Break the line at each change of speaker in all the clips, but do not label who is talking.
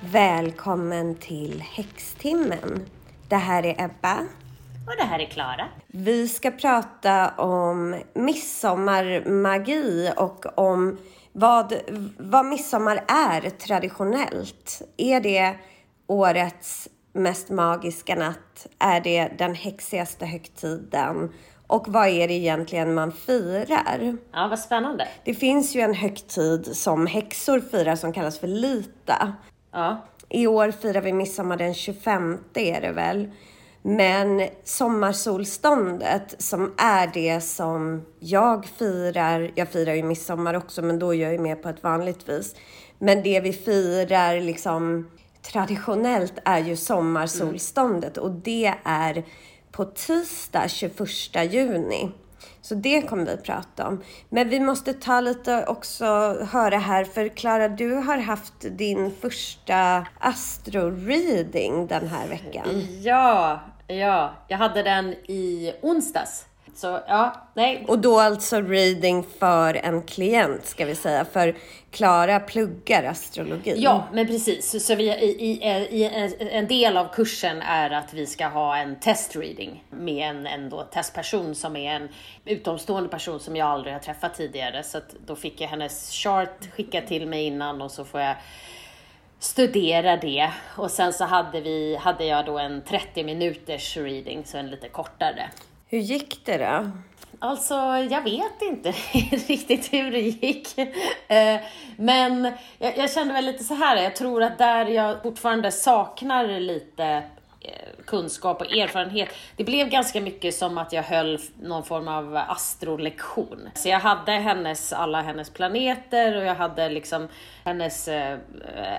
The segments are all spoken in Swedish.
Välkommen till Häxtimmen. Det här är Ebba.
Och det här är Klara.
Vi ska prata om midsommarmagi och om vad, vad midsommar är traditionellt. Är det årets mest magiska natt? Är det den häxigaste högtiden? Och vad är det egentligen man firar?
Ja, vad spännande.
Det finns ju en högtid som häxor firar som kallas för Lita.
Ja.
I år firar vi midsommar den 25 är det väl. Men sommarsolståndet som är det som jag firar, jag firar ju midsommar också men då är jag ju med på ett vanligt vis. Men det vi firar liksom traditionellt är ju sommarsolståndet och det är på tisdag 21 juni. Så det kommer vi prata om. Men vi måste ta lite också, höra här, för Klara, du har haft din första astro-reading den här veckan.
Ja, ja. Jag hade den i onsdags. Så ja, nej.
Och då alltså reading för en klient, ska vi säga. För Klara pluggar astrologi.
Ja, men precis. Så vi, i, i, i en, del av kursen är att vi ska ha en testreading med en, en då testperson som är en utomstående person som jag aldrig har träffat tidigare. Så då fick jag hennes chart skickat till mig innan och så får jag studera det. Och sen så hade, vi, hade jag då en 30 minuters reading, så en lite kortare.
Hur gick det då?
Alltså, jag vet inte riktigt hur det gick. Eh, men jag, jag kände väl lite så här, jag tror att där jag fortfarande saknar lite eh, kunskap och erfarenhet. Det blev ganska mycket som att jag höll någon form av astrolektion. Så jag hade hennes, alla hennes planeter och jag hade liksom hennes eh,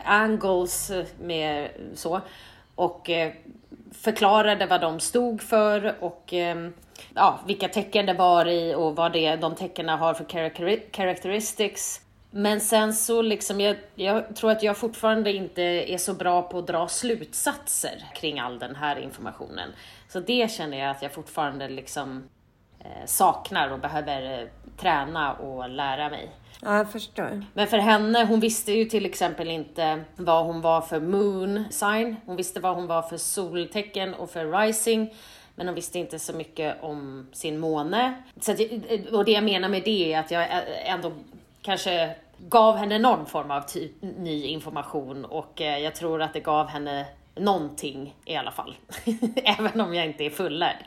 angles med så. Och förklarade vad de stod för och ehm, ja, vilka tecken det var i och vad det, de tecknen har för characteristics. Men sen så liksom, jag, jag, tror att jag fortfarande inte är så bra på att dra slutsatser kring all den här informationen. Så det känner jag att jag fortfarande liksom saknar och behöver eh, träna och lära mig.
Ja, jag förstår.
Men för henne, hon visste ju till exempel inte vad hon var för moon sign. Hon visste vad hon var för soltecken och för rising. Men hon visste inte så mycket om sin måne. Så att, och det jag menar med det är att jag ändå kanske gav henne någon form av typ ny information och eh, jag tror att det gav henne någonting i alla fall. Även om jag inte är fullärd.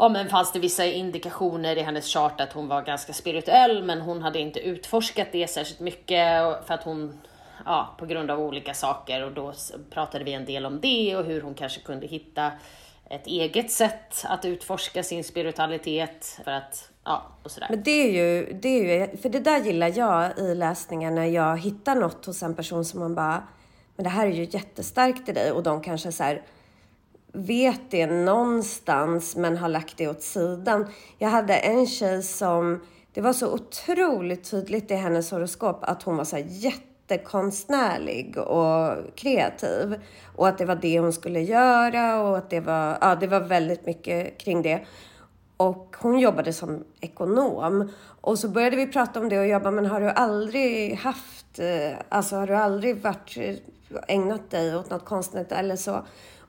Ja, men fanns det vissa indikationer i hennes chart att hon var ganska spirituell, men hon hade inte utforskat det särskilt mycket för att hon, ja, på grund av olika saker och då pratade vi en del om det och hur hon kanske kunde hitta ett eget sätt att utforska sin spiritualitet för att, ja, och sådär.
Men det är ju, det är ju, för det där gillar jag i läsningar när jag hittar något hos en person som man bara, men det här är ju jättestarkt i dig och de kanske så här, vet det någonstans men har lagt det åt sidan. Jag hade en tjej som, det var så otroligt tydligt i hennes horoskop att hon var så här jättekonstnärlig och kreativ. Och att det var det hon skulle göra och att det var, ja det var väldigt mycket kring det. Och hon jobbade som ekonom. Och så började vi prata om det och jag bara, men har du aldrig haft, eh, alltså har du aldrig varit, eh, ägnat dig åt något konstnärligt eller så?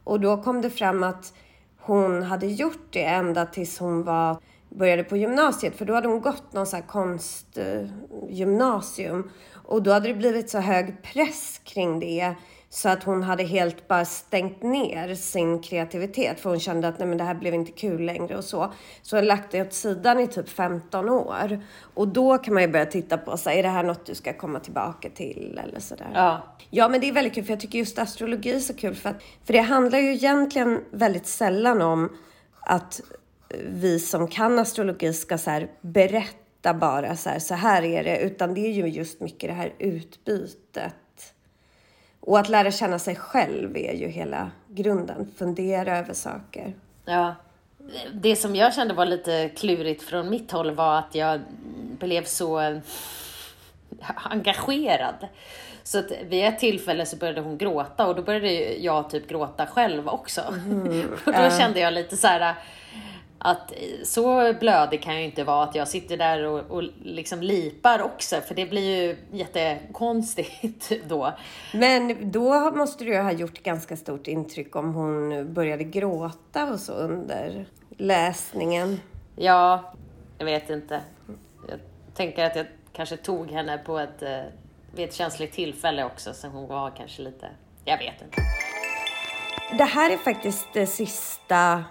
Och då kom det fram att hon hade gjort det ända tills hon var, började på gymnasiet. För då hade hon gått någon så här konstgymnasium. Och då hade det blivit så hög press kring det så att hon hade helt bara stängt ner sin kreativitet för hon kände att nej men det här blev inte kul längre och så. Så hon lagt det åt sidan i typ 15 år. Och då kan man ju börja titta på så är det här något du ska komma tillbaka till eller sådär.
Ja.
Ja men det är väldigt kul för jag tycker just astrologi är så kul för att för det handlar ju egentligen väldigt sällan om att vi som kan astrologi ska så här berätta bara så här, så här är det, utan det är ju just mycket det här utbytet och att lära känna sig själv är ju hela grunden. Fundera över saker.
Ja. Det som jag kände var lite klurigt från mitt håll var att jag blev så engagerad. Så att vid ett tillfälle så började hon gråta och då började jag typ gråta själv också. Mm. och då kände jag lite så här att så blödig kan jag inte vara att jag sitter där och, och liksom lipar också, för det blir ju jättekonstigt då.
Men då måste du ju ha gjort ganska stort intryck om hon började gråta och så under läsningen.
Ja, jag vet inte. Jag tänker att jag kanske tog henne på ett, eh, vid ett känsligt tillfälle också, så hon var kanske lite, jag vet inte.
Det här är faktiskt det sista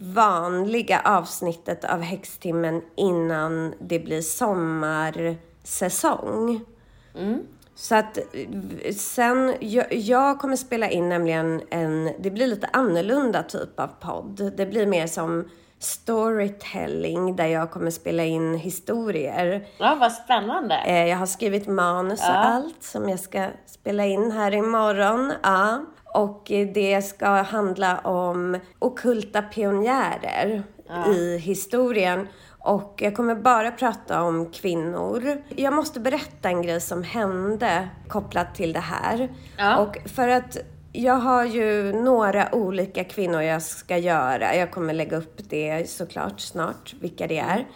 vanliga avsnittet av Häxtimmen innan det blir sommarsäsong. Mm. Så att sen, jag, jag, kommer spela in nämligen en, det blir lite annorlunda typ av podd. Det blir mer som storytelling där jag kommer spela in historier.
Ja, vad spännande.
Eh, jag har skrivit manus och allt som jag ska spela in här imorgon. Ja. Och det ska handla om okulta pionjärer ja. i historien. Och jag kommer bara prata om kvinnor. Jag måste berätta en grej som hände kopplat till det här. Ja. Och för att jag har ju några olika kvinnor jag ska göra. Jag kommer lägga upp det såklart snart, vilka det är.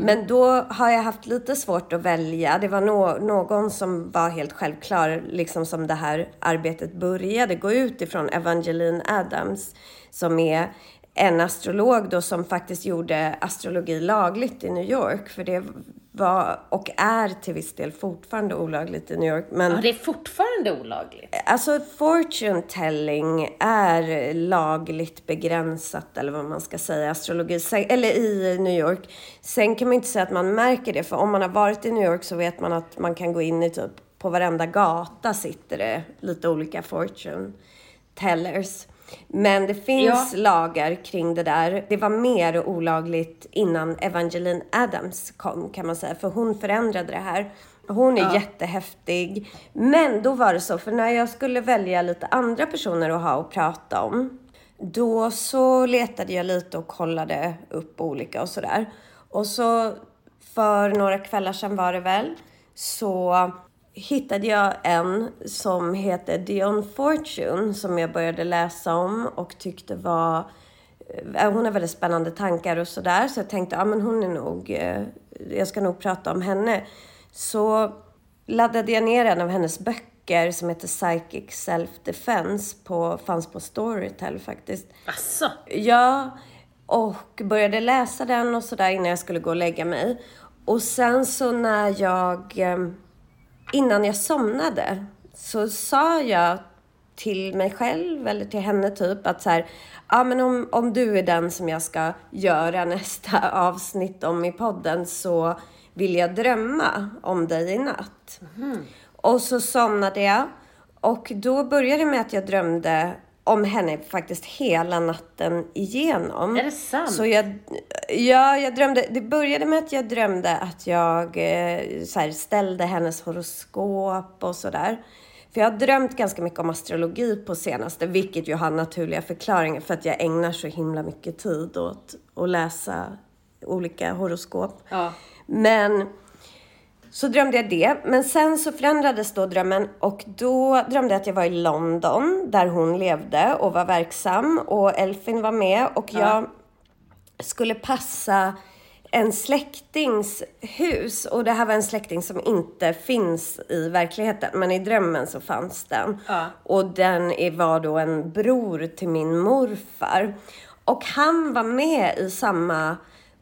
Men då har jag haft lite svårt att välja. Det var no någon som var helt självklar, liksom som det här arbetet började gå ut ifrån, Evangeline Adams, som är en astrolog då som faktiskt gjorde astrologi lagligt i New York. För det var och är till viss del fortfarande olagligt i New York.
Men, ja, det är fortfarande olagligt?
Alltså fortune telling är lagligt begränsat eller vad man ska säga, astrologi, eller i New York. Sen kan man inte säga att man märker det, för om man har varit i New York så vet man att man kan gå in i typ på varenda gata sitter det lite olika fortune tellers. Men det finns ja. lagar kring det där. Det var mer olagligt innan Evangeline Adams kom kan man säga, för hon förändrade det här. Hon är ja. jättehäftig. Men då var det så, för när jag skulle välja lite andra personer att ha och prata om, då så letade jag lite och kollade upp olika och sådär. Och så för några kvällar sedan var det väl, så hittade jag en som heter Dion Fortune som jag började läsa om och tyckte var eh, hon har väldigt spännande tankar och sådär så jag tänkte ja men hon är nog, eh, jag ska nog prata om henne. Så laddade jag ner en av hennes böcker som heter Psychic Self Defense på, fanns på Storytel faktiskt.
Asså?
Ja, och började läsa den och sådär innan jag skulle gå och lägga mig. Och sen så när jag eh, innan jag somnade så sa jag till mig själv eller till henne typ att så här, ja men om, om du är den som jag ska göra nästa avsnitt om i podden så vill jag drömma om dig i natt. Mm. Och så somnade jag och då började det med att jag drömde om henne faktiskt hela natten igenom.
Är det sant?
Så jag, ja, jag drömde. Det började med att jag drömde att jag eh, så här, ställde hennes horoskop och sådär. För jag har drömt ganska mycket om astrologi på senaste, vilket ju har naturliga förklaringar för att jag ägnar så himla mycket tid åt att läsa olika horoskop. Ja. Men så drömde jag det. Men sen så förändrades då drömmen och då drömde jag att jag var i London där hon levde och var verksam och Elfin var med och jag ja. skulle passa en släktings hus och det här var en släkting som inte finns i verkligheten men i drömmen så fanns den. Ja. Och den var då en bror till min morfar. Och han var med i samma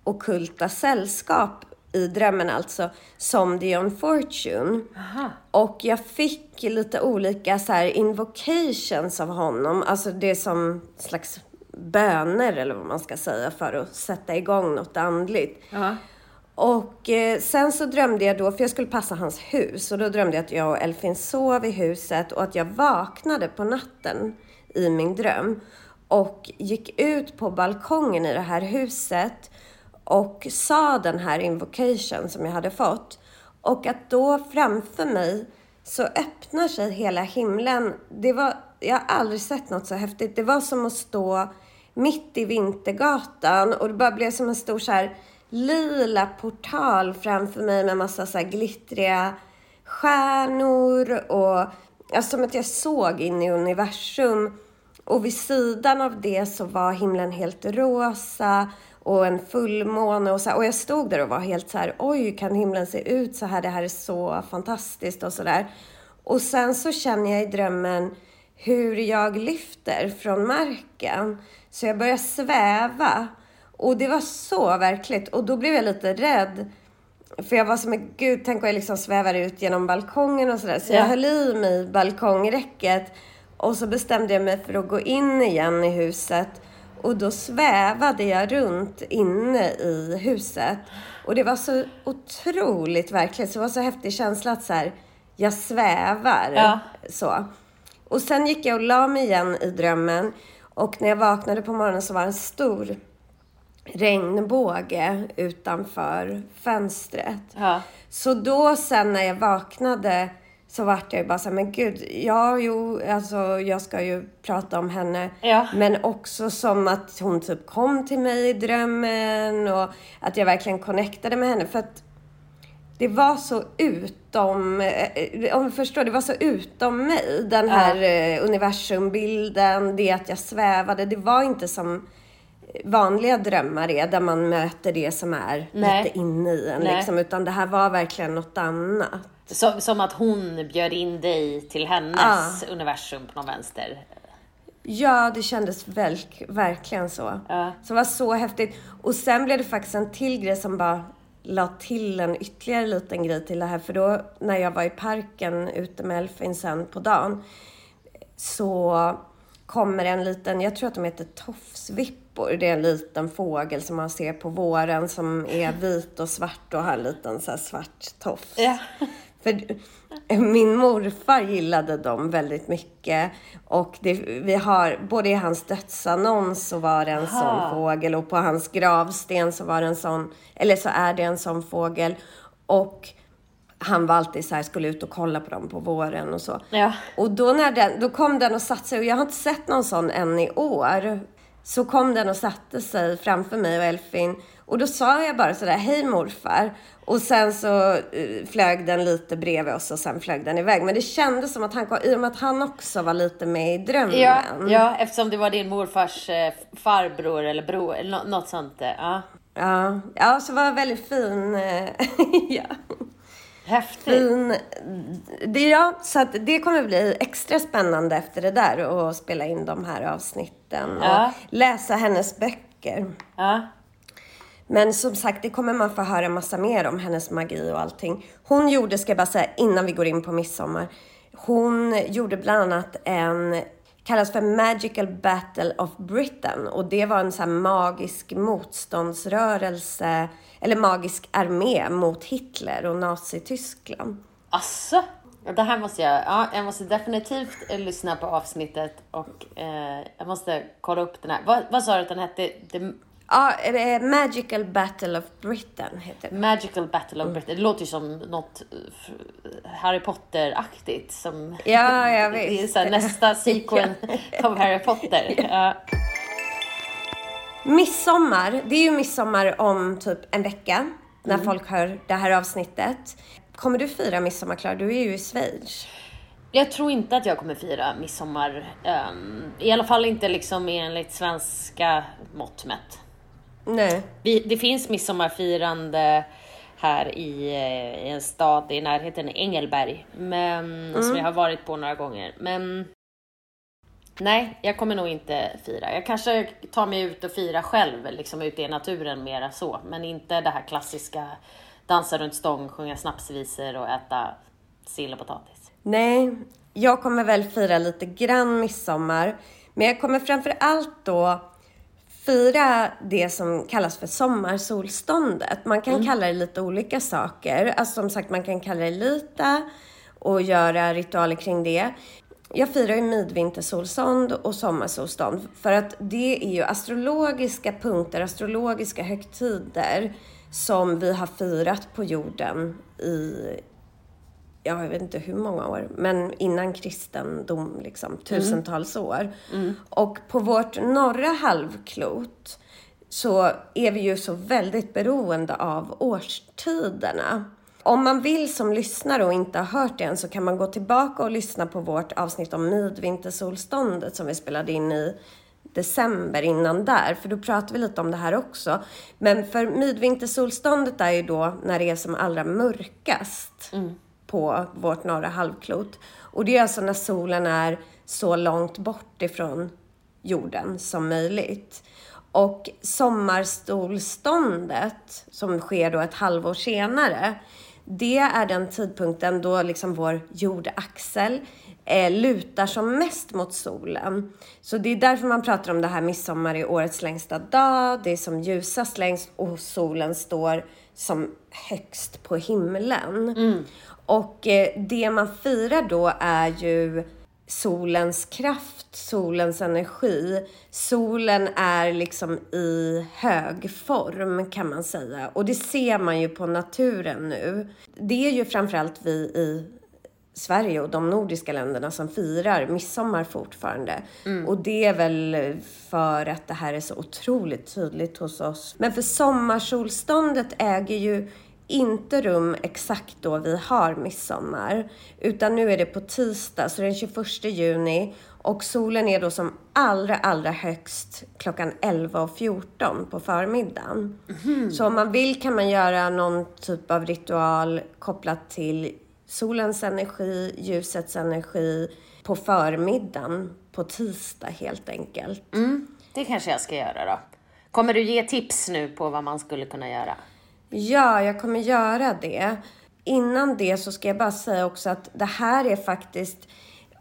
okulta sällskap i drömmen alltså, som Dion Fortune. Aha. Och jag fick lite olika så här invocations av honom, alltså det är som slags böner eller vad man ska säga för att sätta igång något andligt. Aha. Och eh, sen så drömde jag då, för jag skulle passa hans hus, och då drömde jag att jag och Elfin sov i huset och att jag vaknade på natten i min dröm och gick ut på balkongen i det här huset och sa den här invocation som jag hade fått. Och att då framför mig så öppnar sig hela himlen. Det var, jag har aldrig sett något så häftigt. Det var som att stå mitt i Vintergatan och det bara blev som en stor så här lila portal framför mig med massa så här glittriga stjärnor och Ja, som att jag såg in i universum. Och vid sidan av det så var himlen helt rosa och en fullmåne och så här, Och jag stod där och var helt så här, oj, kan himlen se ut så här? Det här är så fantastiskt och så där. Och sen så känner jag i drömmen hur jag lyfter från marken. Så jag börjar sväva. Och det var så verkligt. Och då blev jag lite rädd. För jag var som, gud, tänk om jag liksom svävar ut genom balkongen och sådär. Så jag höll i mig balkongräcket. Och så bestämde jag mig för att gå in igen i huset. Och då svävade jag runt inne i huset. Och det var så otroligt verkligt. Så det var så häftig känsla att så här, jag svävar.
Ja.
Så. Och sen gick jag och la mig igen i drömmen. Och när jag vaknade på morgonen så var det en stor regnbåge utanför fönstret.
Ja.
Så då sen när jag vaknade så vart jag ju bara så här, men gud, ja, jo, alltså jag ska ju prata om henne.
Ja.
Men också som att hon typ kom till mig i drömmen och att jag verkligen connectade med henne. För att det var så utom, eh, om du förstår, det var så utom mig. Den här ja. universumbilden, det att jag svävade. Det var inte som vanliga drömmar är, där man möter det som är Nej. lite inne i en. Liksom, utan det här var verkligen något annat.
Som, som att hon bjöd in dig till hennes ja. universum på någon vänster?
Ja, det kändes väl, verkligen så. Ja. Så det var så häftigt. Och sen blev det faktiskt en till grej som bara la till en ytterligare liten grej till det här. För då när jag var i parken ute med Elfin sen på dagen så kommer en liten, jag tror att de heter tofsvippor. Det är en liten fågel som man ser på våren som är vit och svart och har en liten så svart tofs. Ja. För min morfar gillade dem väldigt mycket. Och det, vi har, både i hans dödsannons så var det en Aha. sån fågel och på hans gravsten så var det en sån, eller så är det en sån fågel. Och han var alltid så här, skulle ut och kolla på dem på våren och så. Ja. Och då, när den, då kom den och satte sig, och jag har inte sett någon sån än i år. Så kom den och satte sig framför mig och Elfin. Och då sa jag bara sådär, hej morfar. Och sen så uh, flög den lite bredvid oss och sen flög den iväg. Men det kändes som att han kom, i och med att han också var lite med i drömmen.
Ja, ja eftersom det var din morfars eh, farbror eller bror, eller något sånt. Eh, ja.
Ja, ja så var det väldigt fin. Eh, ja.
Häftigt.
Fin. Det, ja, så att det kommer bli extra spännande efter det där att spela in de här avsnitten ja. och läsa hennes böcker. Ja. Men som sagt, det kommer man få höra massa mer om hennes magi och allting. Hon gjorde, ska jag bara säga innan vi går in på midsommar, hon gjorde bland annat en kallas för Magical Battle of Britain och det var en sån här magisk motståndsrörelse eller magisk armé mot Hitler och Nazityskland.
Asså? Det här måste jag, ja, jag måste definitivt lyssna på avsnittet och eh, jag måste kolla upp den här. Vad, vad sa du att den hette? The
Ja, eh, Magical Battle of Britain heter det.
Magical Battle of Britain. Det låter ju som något eh, Harry Potter-aktigt. Som
ja, ja, visst.
Det är nästa sequel av Harry Potter. Ja.
Midsommar, det är ju midsommar om typ en vecka när mm. folk hör det här avsnittet. Kommer du fira midsommar, Klara? Du är ju i Schweiz.
Jag tror inte att jag kommer fira midsommar. Um, I alla fall inte liksom enligt svenska mått mätt.
Nej.
Vi, det finns midsommarfirande här i, eh, i, en stad i närheten, Engelberg, men, mm. som jag har varit på några gånger. Men nej, jag kommer nog inte fira. Jag kanske tar mig ut och fira själv, liksom ute i naturen mera så, men inte det här klassiska dansa runt stång, sjunga snapsvisor och äta sill och potatis.
Nej, jag kommer väl fira lite grann midsommar, men jag kommer framför allt då fira det som kallas för sommarsolståndet. Man kan mm. kalla det lite olika saker. Alltså som sagt, man kan kalla det lita och göra ritualer kring det. Jag firar ju midvintersolstånd och sommarsolstånd för att det är ju astrologiska punkter, astrologiska högtider som vi har firat på jorden i jag vet inte hur många år, men innan kristendom, liksom, mm. tusentals mm. år. Mm. Och på vårt norra halvklot så är vi ju så väldigt beroende av årstiderna. om man vill som lyssnare och inte har hört det än så kan man gå tillbaka och lyssna på vårt avsnitt om midvintersolståndet som vi spelade in i december innan där, för då pratar vi lite om det här också. Men för midvintersolståndet är ju då när det är som allra mörkast mm på vårt norra halvklot. Och det är alltså när solen är så långt bort ifrån jorden som möjligt. Och sommarstolståndet, som sker då ett halvår senare, det är den tidpunkten då liksom vår jordaxel eh, lutar som mest mot solen. Så det är därför man pratar om det här midsommar i årets längsta dag, det är som ljusast längst och solen står som högst på himlen. Mm. Och eh, det man firar då är ju solens kraft, solens energi. Solen är liksom i hög form kan man säga. Och det ser man ju på naturen nu. Det är ju framförallt vi i Sverige och de nordiska länderna som firar midsommar fortfarande. Mm. Och det är väl för att det här är så otroligt tydligt hos oss. Men för sommarsolståndet äger ju inte rum exakt då vi har midsommar. Utan nu är det på tisdag, så den 21 juni. Och solen är då som allra, allra högst klockan 11.14 på förmiddagen. Mm. Så om man vill kan man göra någon typ av ritual kopplat till solens energi, ljusets energi på förmiddagen på tisdag helt enkelt.
Mm. Det kanske jag ska göra då. Kommer du ge tips nu på vad man skulle kunna göra?
Ja, jag kommer göra det. Innan det så ska jag bara säga också att det här är faktiskt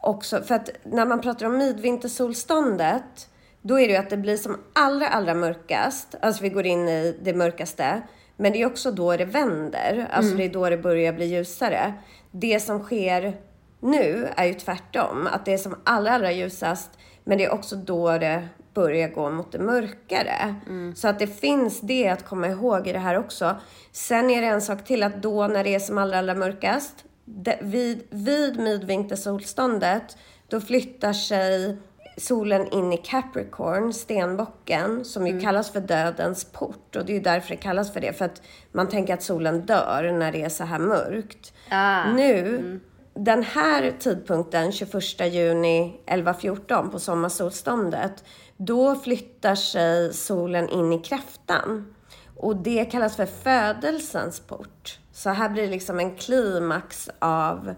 också, för att när man pratar om midvintersolståndet, då är det ju att det blir som allra, allra mörkast. Alltså vi går in i det mörkaste. Men det är också då det vänder. Alltså mm. det är då det börjar bli ljusare. Det som sker nu är ju tvärtom. Att det är som allra, allra ljusast. Men det är också då det börjar gå mot det mörkare. Mm. Så att det finns det att komma ihåg i det här också. Sen är det en sak till att då när det är som allra, allra mörkast, det, vid, vid midvintersolståndet, då flyttar sig solen in i Capricorn, stenbocken, som ju mm. kallas för dödens port. Och det är ju därför det kallas för det, för att man tänker att solen dör när det är så här mörkt. Ah. Nu, mm. Den här tidpunkten, 21 juni 11.14 på sommarsolståndet, då flyttar sig solen in i kräftan. Och det kallas för födelsens port. Så här blir det liksom en klimax av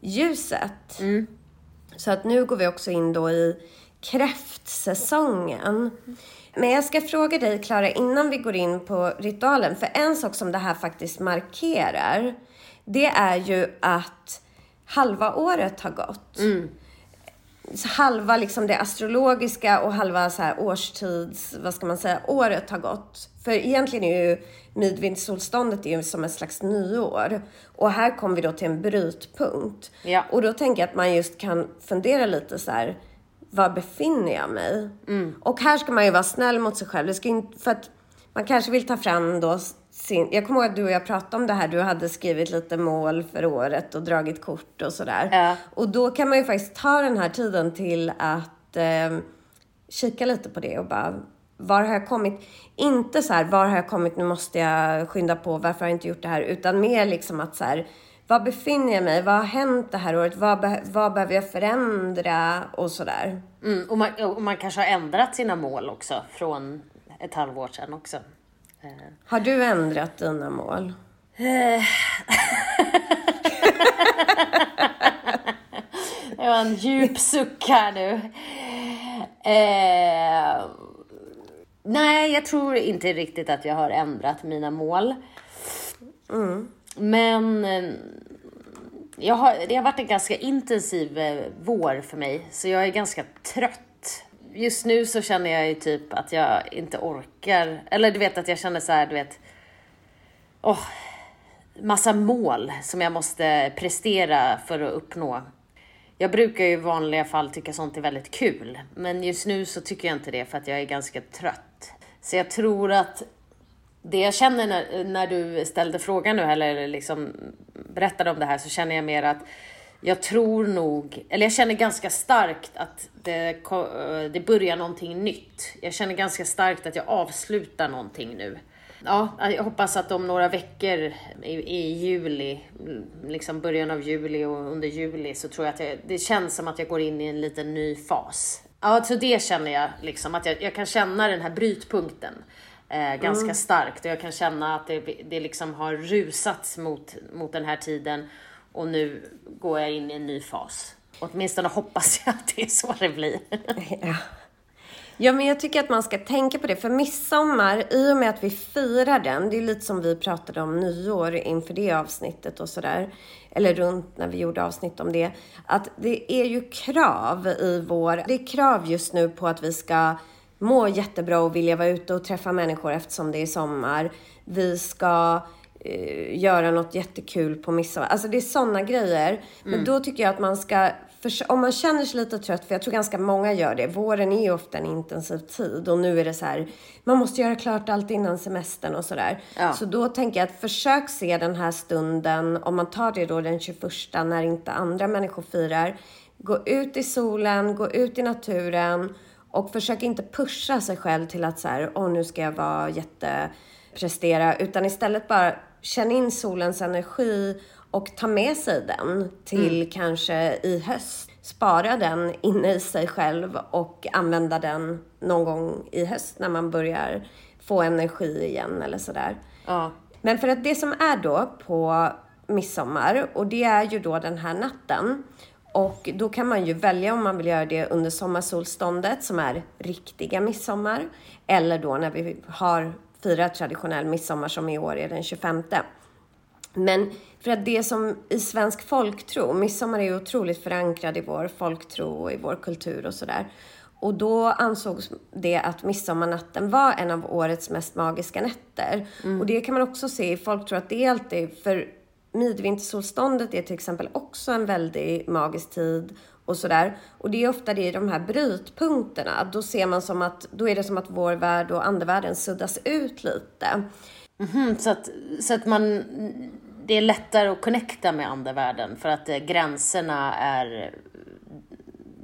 ljuset. Mm. Så att nu går vi också in då i kräftsäsongen. Men jag ska fråga dig, Klara, innan vi går in på ritualen. För en sak som det här faktiskt markerar, det är ju att halva året har gått. Mm halva liksom det astrologiska och halva så här årstids, vad ska man säga, året har gått. För egentligen är ju midvintersolståndet är ju som ett slags nyår. Och här kommer vi då till en brytpunkt. Ja. Och då tänker jag att man just kan fundera lite så här, var befinner jag mig? Mm. Och här ska man ju vara snäll mot sig själv. Det ska inte, för att man kanske vill ta fram då sin... Jag kommer ihåg att du och jag pratade om det här. Du hade skrivit lite mål för året och dragit kort och sådär. Ja. Och då kan man ju faktiskt ta den här tiden till att eh, kika lite på det och bara var har jag kommit? Inte så här, var har jag kommit, nu måste jag skynda på, varför har jag inte gjort det här? Utan mer liksom att så här, var befinner jag mig? Vad har hänt det här året? Vad, be vad behöver jag förändra? Och sådär.
Mm, och, man, och man kanske har ändrat sina mål också från ett halvår sedan också.
Har du ändrat dina mål?
det var en djup suck här nu. Eh, nej, jag tror inte riktigt att jag har ändrat mina mål. Mm. Men eh, jag har, det har varit en ganska intensiv eh, vår för mig, så jag är ganska trött just nu så känner jag ju typ att jag inte orkar. Eller du vet att jag känner så här, du vet. Åh, oh, massa mål som jag måste prestera för att uppnå. Jag brukar ju i vanliga fall tycka sånt är väldigt kul. Men just nu så tycker jag inte det för att jag är ganska trött. Så jag tror att det jag känner när, när du ställde frågan nu, eller liksom berättade om det här, så känner jag mer att jag tror nog, eller jag känner ganska starkt att det, det börjar någonting nytt. Jag känner ganska starkt att jag avslutar någonting nu. ja, jag hoppas att om några veckor i, i juli, liksom början av juli och under juli så tror jag att jag, det känns som att jag går in i en liten ny fas. Ja, så det känner jag liksom att jag, jag kan känna den här brytpunkten eh, ganska mm. starkt och jag kan känna att det, det liksom har rusats mot, mot den här tiden och nu går jag in i en ny fas. Åtminstone hoppas jag att det är så det blir.
Ja. Ja, men jag tycker att man ska tänka på det. För midsommar, i och med att vi firar den, det är lite som vi pratade om nyår inför det avsnittet och sådär. Eller runt när vi gjorde avsnitt om det. Att det är ju krav i vår... Det är krav just nu på att vi ska må jättebra och vilja vara ute och träffa människor eftersom det är sommar. Vi ska eh, göra något jättekul på midsommar. Alltså det är sådana grejer. Mm. Men då tycker jag att man ska om man känner sig lite trött, för jag tror ganska många gör det. Våren är ju ofta en intensiv tid och nu är det så här, man måste göra klart allt innan semestern och sådär. Ja. Så då tänker jag att försök se den här stunden, om man tar det då den 21 när inte andra människor firar. Gå ut i solen, gå ut i naturen och försök inte pusha sig själv till att så här, åh nu ska jag vara jätteprestera, utan istället bara känn in solens energi och ta med sig den till mm. kanske i höst. Spara den inne i sig själv och använda den någon gång i höst när man börjar få energi igen eller sådär. Ja. Men för att det som är då på midsommar och det är ju då den här natten och då kan man ju välja om man vill göra det under sommarsolståndet som är riktiga midsommar eller då när vi har firat traditionell midsommar som i år är den 25. Men för att det som i svensk folktro, midsommar är ju otroligt förankrad i vår folktro och i vår kultur och sådär. Och då ansågs det att midsommarnatten var en av årets mest magiska nätter. Mm. Och det kan man också se i folktro att det är alltid, för midvintersolståndet är till exempel också en väldigt magisk tid och sådär. Och det är ofta det i de här brytpunkterna. Då ser man som att, då är det som att vår värld och andevärlden suddas ut lite.
Mm, så, att, så att man, det är lättare att connecta med andevärlden för att eh, gränserna är,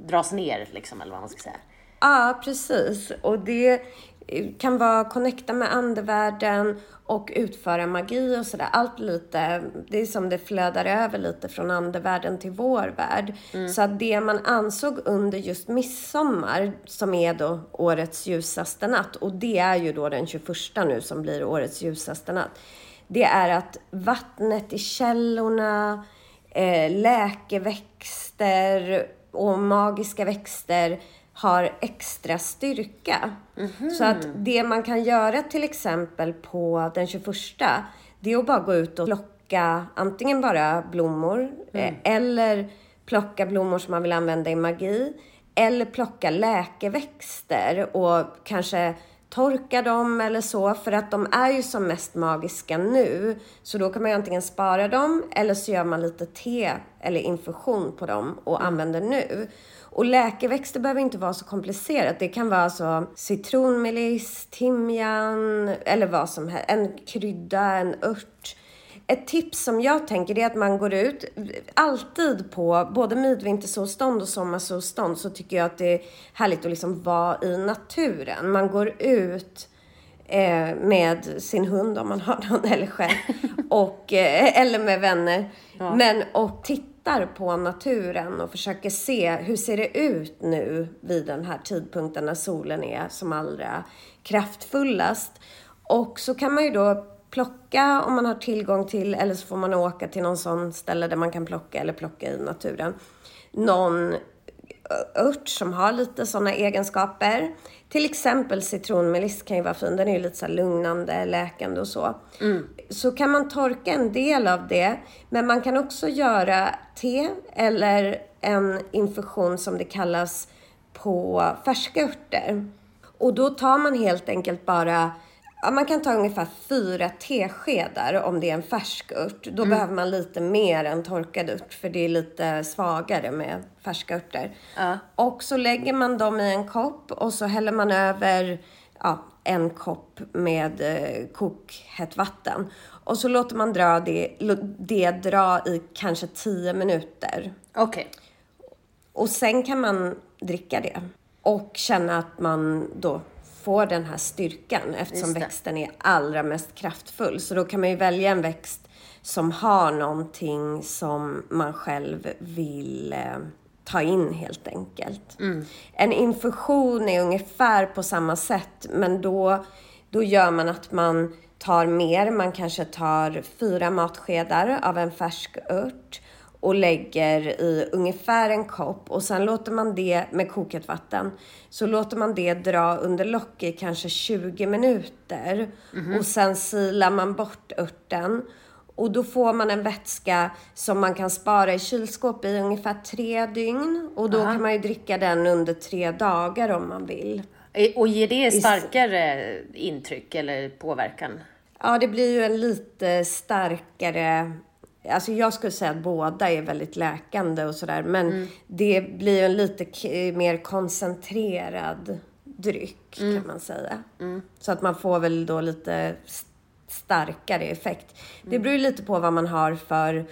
dras ner, liksom, eller vad man ska säga.
Ja, precis. Och det kan vara connecta med andevärlden och utföra magi och sådär. Allt lite, det är som det flödar över lite från andevärlden till vår värld. Mm. Så att det man ansåg under just midsommar, som är då årets ljusaste natt, och det är ju då den 21 nu som blir årets ljusaste natt. Det är att vattnet i källorna, eh, läkeväxter och magiska växter har extra styrka. Mm -hmm. Så att det man kan göra till exempel på den 21 det är att bara gå ut och plocka antingen bara blommor mm. eh, eller plocka blommor som man vill använda i magi eller plocka läkeväxter och kanske torka dem eller så för att de är ju som mest magiska nu. Så då kan man ju antingen spara dem eller så gör man lite te eller infusion på dem och mm. använder nu. Och läkeväxter behöver inte vara så komplicerat. Det kan vara så citronmeliss, timjan eller vad som helst. En krydda, en ört. Ett tips som jag tänker är att man går ut, alltid på både midvintersolstånd och sommarsolstånd så tycker jag att det är härligt att liksom vara i naturen. Man går ut eh, med sin hund om man har någon eller själv. Och, eh, eller med vänner. Ja. Men och titta tittar på naturen och försöker se hur ser det ut nu vid den här tidpunkten när solen är som allra kraftfullast. Och så kan man ju då plocka om man har tillgång till, eller så får man åka till någon sån ställe där man kan plocka eller plocka i naturen. Någon ört som har lite sådana egenskaper. Till exempel citronmeliss kan ju vara fin. Den är ju lite så lugnande, läkande och så. Mm. Så kan man torka en del av det. Men man kan också göra te eller en infusion som det kallas på färska örter. Och då tar man helt enkelt bara Ja, man kan ta ungefär fyra teskedar om det är en färsk ört. Då mm. behöver man lite mer än torkad ört för det är lite svagare med färska örter. Ja. Och så lägger man dem i en kopp och så häller man över ja, en kopp med eh, kokhett vatten. Och så låter man dra det, det dra i kanske 10 minuter.
Okej. Okay.
Och sen kan man dricka det och känna att man då får den här styrkan eftersom växten är allra mest kraftfull. Så då kan man ju välja en växt som har någonting som man själv vill eh, ta in helt enkelt. En infusion är ungefär på samma sätt men då, då gör man att man tar mer. Man kanske tar fyra matskedar av en färsk ört och lägger i ungefär en kopp och sen låter man det med kokat vatten. Så låter man det dra under lock i kanske 20 minuter och sen silar man bort örten. Och då får man en vätska som man kan spara i kylskåp i ungefär tre dygn. Och då kan man ju dricka den under tre dagar om man vill.
Och ger det starkare intryck eller påverkan?
Ja, det blir ju en lite starkare... Alltså jag skulle säga att båda är väldigt läkande och sådär. Men det blir en lite mer koncentrerad dryck kan man säga. Så att man får väl då lite starkare effekt. Det beror ju lite på vad man har för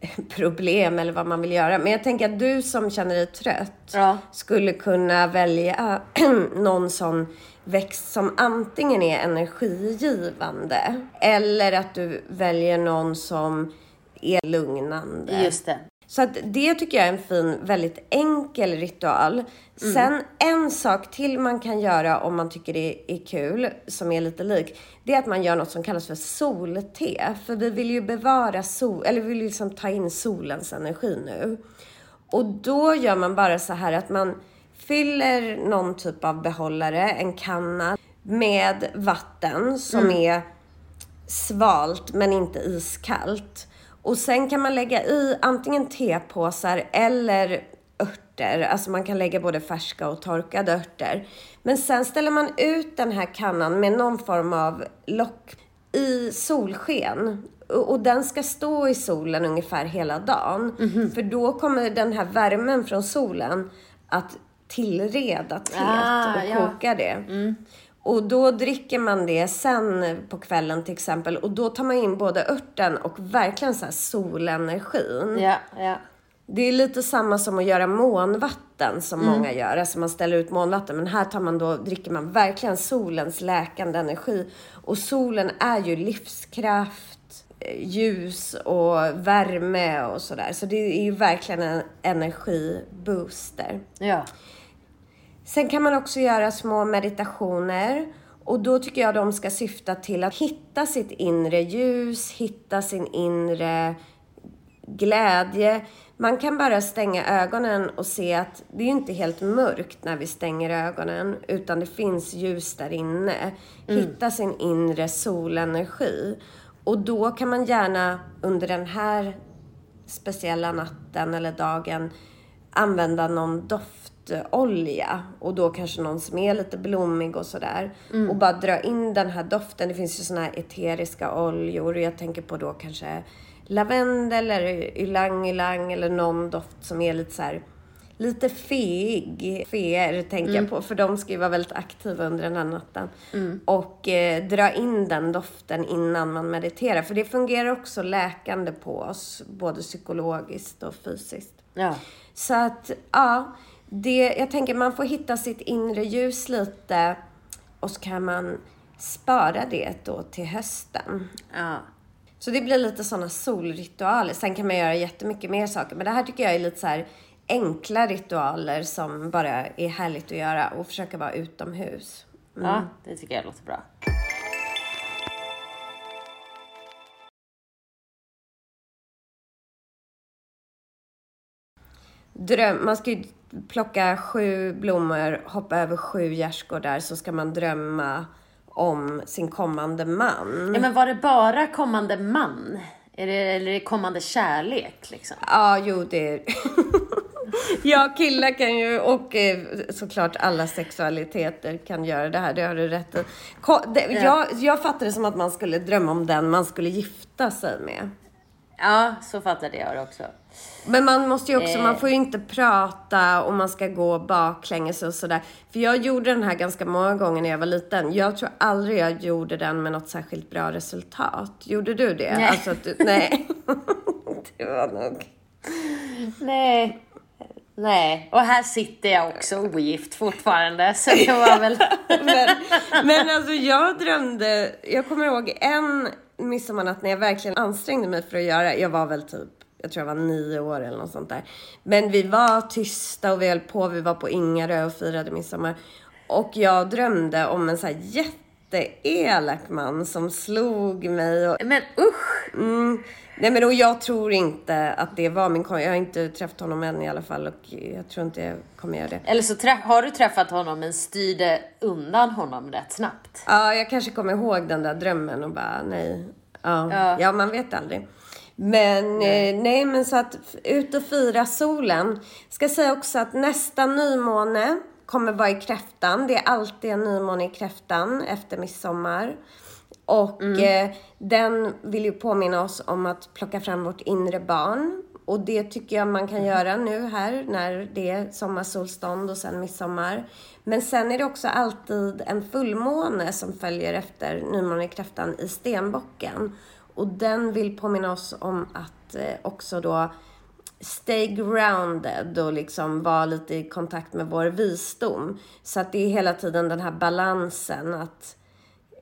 problem eller vad man vill göra. Men jag tänker att du som känner dig trött
Ja.
skulle kunna välja någon sån växt som antingen är energigivande eller att du väljer någon som är lugnande.
Just det.
Så att det tycker jag är en fin, väldigt enkel ritual. Sen en sak till man kan göra om man tycker det är kul, som är lite lik, det är att man gör något som kallas för solte. För vi vill ju bevara sol, eller vi vill liksom ta in solens energi nu. Och då gör man bara så här att man fyller någon typ av behållare, en kanna, med vatten som är svalt men inte iskallt. Och sen kan man lägga i antingen tepåsar eller örter. Alltså man kan lägga både färska och torkade örter. Men sen ställer man ut den här kannan med någon form av lock i solsken. Och den ska stå i solen ungefär hela dagen. För då kommer den här värmen från solen att tillreda teet
Ah,
och
ja.
koka det. Och då dricker man det sen på kvällen till exempel. Och då tar man in både örten och verkligen så här solenergin.
Ja, ja.
Det är lite samma som att göra månvatten som många gör. Alltså man ställer ut månvatten. Men här tar man då, dricker man verkligen solens läkande energi. Och solen är ju livskraft, eh, ljus och värme och sådär. Så det är ju verkligen en energibooster.
ja.
Sen kan man också göra små meditationer. Och då tycker jag de ska syfta till att hitta sitt inre ljus, hitta sin inre glädje. Man kan bara stänga ögonen och se att det är ju inte helt mörkt när vi stänger ögonen, utan det finns ljus där inne. Hitta sin inre solenergi. Och då kan man gärna under den här speciella natten eller dagen använda någon doftolja och då kanske någon som är lite blommig och sådär. Och bara dra in den här doften. Det finns ju såna här eteriska oljor. Jag tänker på då kanske lavendel eller ylang ylang eller någon doft som är lite så här lite feig. Feer tänker jag på, för de ska ju vara väldigt aktiva under den här natten. Och eh, dra in den doften innan man mediterar. För det fungerar också läkande på oss, både psykologiskt och fysiskt.
ja.
Så att, ja. Det, jag tänker man får hitta sitt inre ljus lite och så kan man spara det då till hösten.
ja.
Så det blir lite sådana solritualer. Sen kan man göra jättemycket mer saker. Men det här tycker jag är lite så här enkla ritualer som bara är härligt att göra och försöka vara utomhus.
Ja, det tycker jag låter bra.
Dröm, man ska ju plocka sju blommor, hoppa över sju gärdsgårdar så ska man drömma om sin kommande man.
Ja, men var det bara kommande man? Är det, eller är det kommande kärlek liksom?
Ja, jo det är Ja, killar kan ju och eh, såklart alla sexualiteter kan göra det här, det har du rätt i. Ko- det, jag, jag fattar det som att man skulle drömma om den man skulle gifta sig med.
Ja, så fattade jag det också.
Men man måste ju också,
Eh.
man får ju inte prata och man ska gå baklänges och sådär. För jag gjorde den här ganska många gånger när jag var liten. Jag tror aldrig jag gjorde den med något särskilt bra resultat. Gjorde du det?
Nej.
Alltså du, nej. det var nog...
Nej. Nej, och här sitter jag också ogift fortfarande, så det var väl...
men, men alltså jag drömde, jag kommer ihåg en midsommarnatt när jag verkligen ansträngde mig för att göra, jag var väl typ jag tror jag var nio år eller något sånt där. Men vi var tysta och vi höll på, vi var på Ingarö och firade midsommar. Och jag drömde om en så här jätteelak man som slog mig. Och,
men usch!
Mm, nej men och jag tror inte att det var min kompis. Jag har inte träffat honom än i alla fall och jag tror inte jag kommer göra det.
Eller så har du träffat honom men styrde undan honom rätt snabbt.
Ja, jag kanske kommer ihåg den där drömmen och bara nej. Ja, ja. ja man vet aldrig. Men nej. Eh, nej. men så att ut och fira solen. Ska säga också att nästa nymåne kommer vara i kräftan. Det är alltid en nymåne i kräftan efter midsommar. Och mm. eh, den vill ju påminna oss om att plocka fram vårt inre barn. Och det tycker jag man kan mm. göra nu här när det är sommarsolstånd och sen midsommar. Men sen är det också alltid en fullmåne som följer efter nymånekräftan i stenbocken. Och den vill påminna oss om att eh, också då stay grounded och liksom vara lite i kontakt med vår visdom. Så att det är hela tiden den här balansen att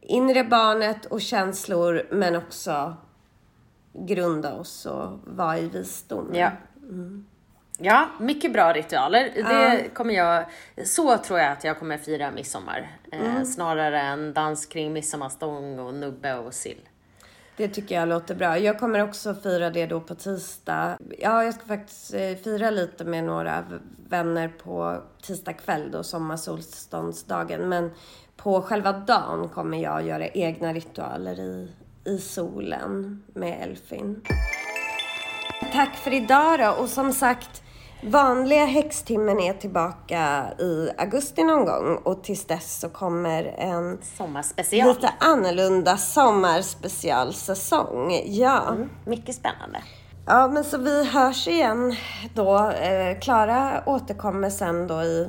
inre barnet och känslor men också grunda oss och vara i visdom.
Ja. Mm. Ja, mycket bra ritualer. Det kommer jag, så tror jag att jag kommer fira midsommar. Eh, mm. Eh, snarare än dans kring midsommarstång och nubbe och sill.
Det tycker jag låter bra. Jag kommer också fira det då på tisdag. Ja, jag ska faktiskt eh, fira lite med några vänner på tisdag kväll då, sommarsolståndsdagen. Men på själva dagen kommer jag göra egna ritualer i, i solen med Elfin. Tack för idag då och som sagt Vanliga häxtimmen är tillbaka i augusti någon gång och tills dess så kommer en
sommarspecial.
lite annorlunda sommarspecialsäsong. Ja. Mm,
mycket spännande.
Ja, men så vi hörs igen då. Eh, Klara återkommer sen då i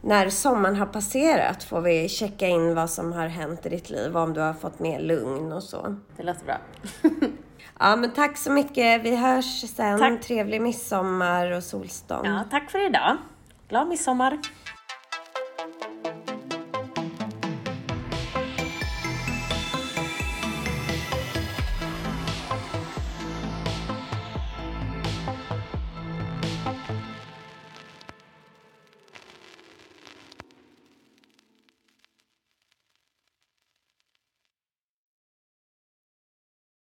när sommaren har passerat får vi checka in vad som har hänt i ditt liv, om du har fått mer lugn och så.
Det låter bra.
Ja, men tack så mycket. Vi hörs sen. Tack. Trevlig midsommar och solstånd.
Ja, tack för idag. Glad midsommar.